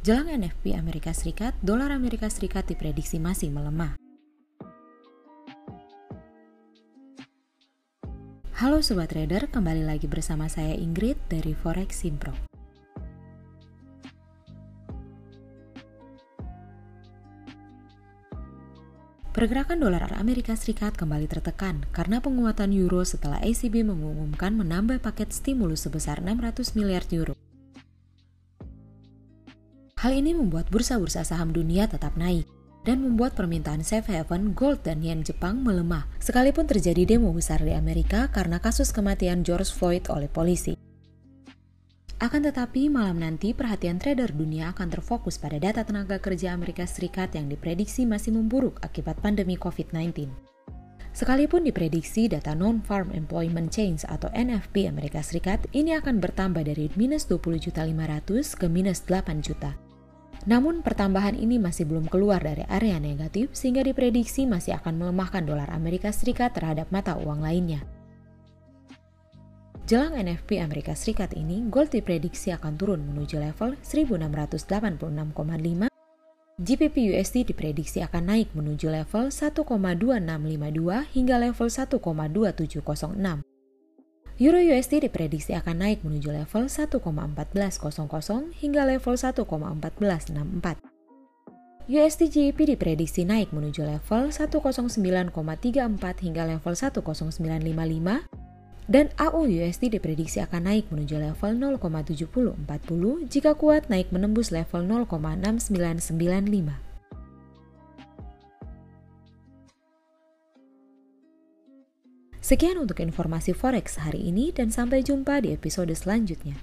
Jelang NFP Amerika Serikat, dolar Amerika Serikat diprediksi masih melemah. Halo Sobat Trader, kembali lagi bersama saya Ingrid dari Forex Simpro. Pergerakan dolar Amerika Serikat kembali tertekan karena penguatan euro setelah ECB mengumumkan menambah paket stimulus sebesar 600 miliar euro. Hal ini membuat bursa-bursa saham dunia tetap naik dan membuat permintaan safe haven, gold, dan yen Jepang melemah, sekalipun terjadi demo besar di Amerika karena kasus kematian George Floyd oleh polisi. Akan tetapi, malam nanti perhatian trader dunia akan terfokus pada data tenaga kerja Amerika Serikat yang diprediksi masih memburuk akibat pandemi COVID-19. Sekalipun diprediksi data Non-Farm Employment Change atau NFP Amerika Serikat ini akan bertambah dari minus 20 juta 500 ke minus 8 juta. Namun pertambahan ini masih belum keluar dari area negatif sehingga diprediksi masih akan melemahkan dolar Amerika Serikat terhadap mata uang lainnya. Jelang NFP Amerika Serikat ini, gold diprediksi akan turun menuju level 1686,5 GBP USD diprediksi akan naik menuju level 1,2652 hingga level 1,2706. Euro USD diprediksi akan naik menuju level 1,1400 hingga level 1,1464. USD GBP diprediksi naik menuju level 109,34 hingga level 10955 dan AU USD diprediksi akan naik menuju level 0,7040 jika kuat naik menembus level 0,6995. Sekian untuk informasi forex hari ini dan sampai jumpa di episode selanjutnya.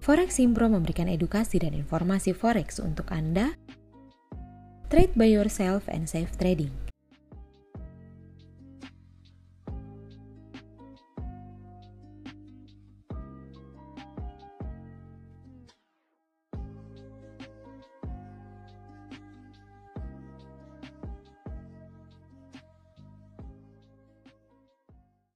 Forex Simpro memberikan edukasi dan informasi forex untuk Anda. Trade by yourself and safe trading.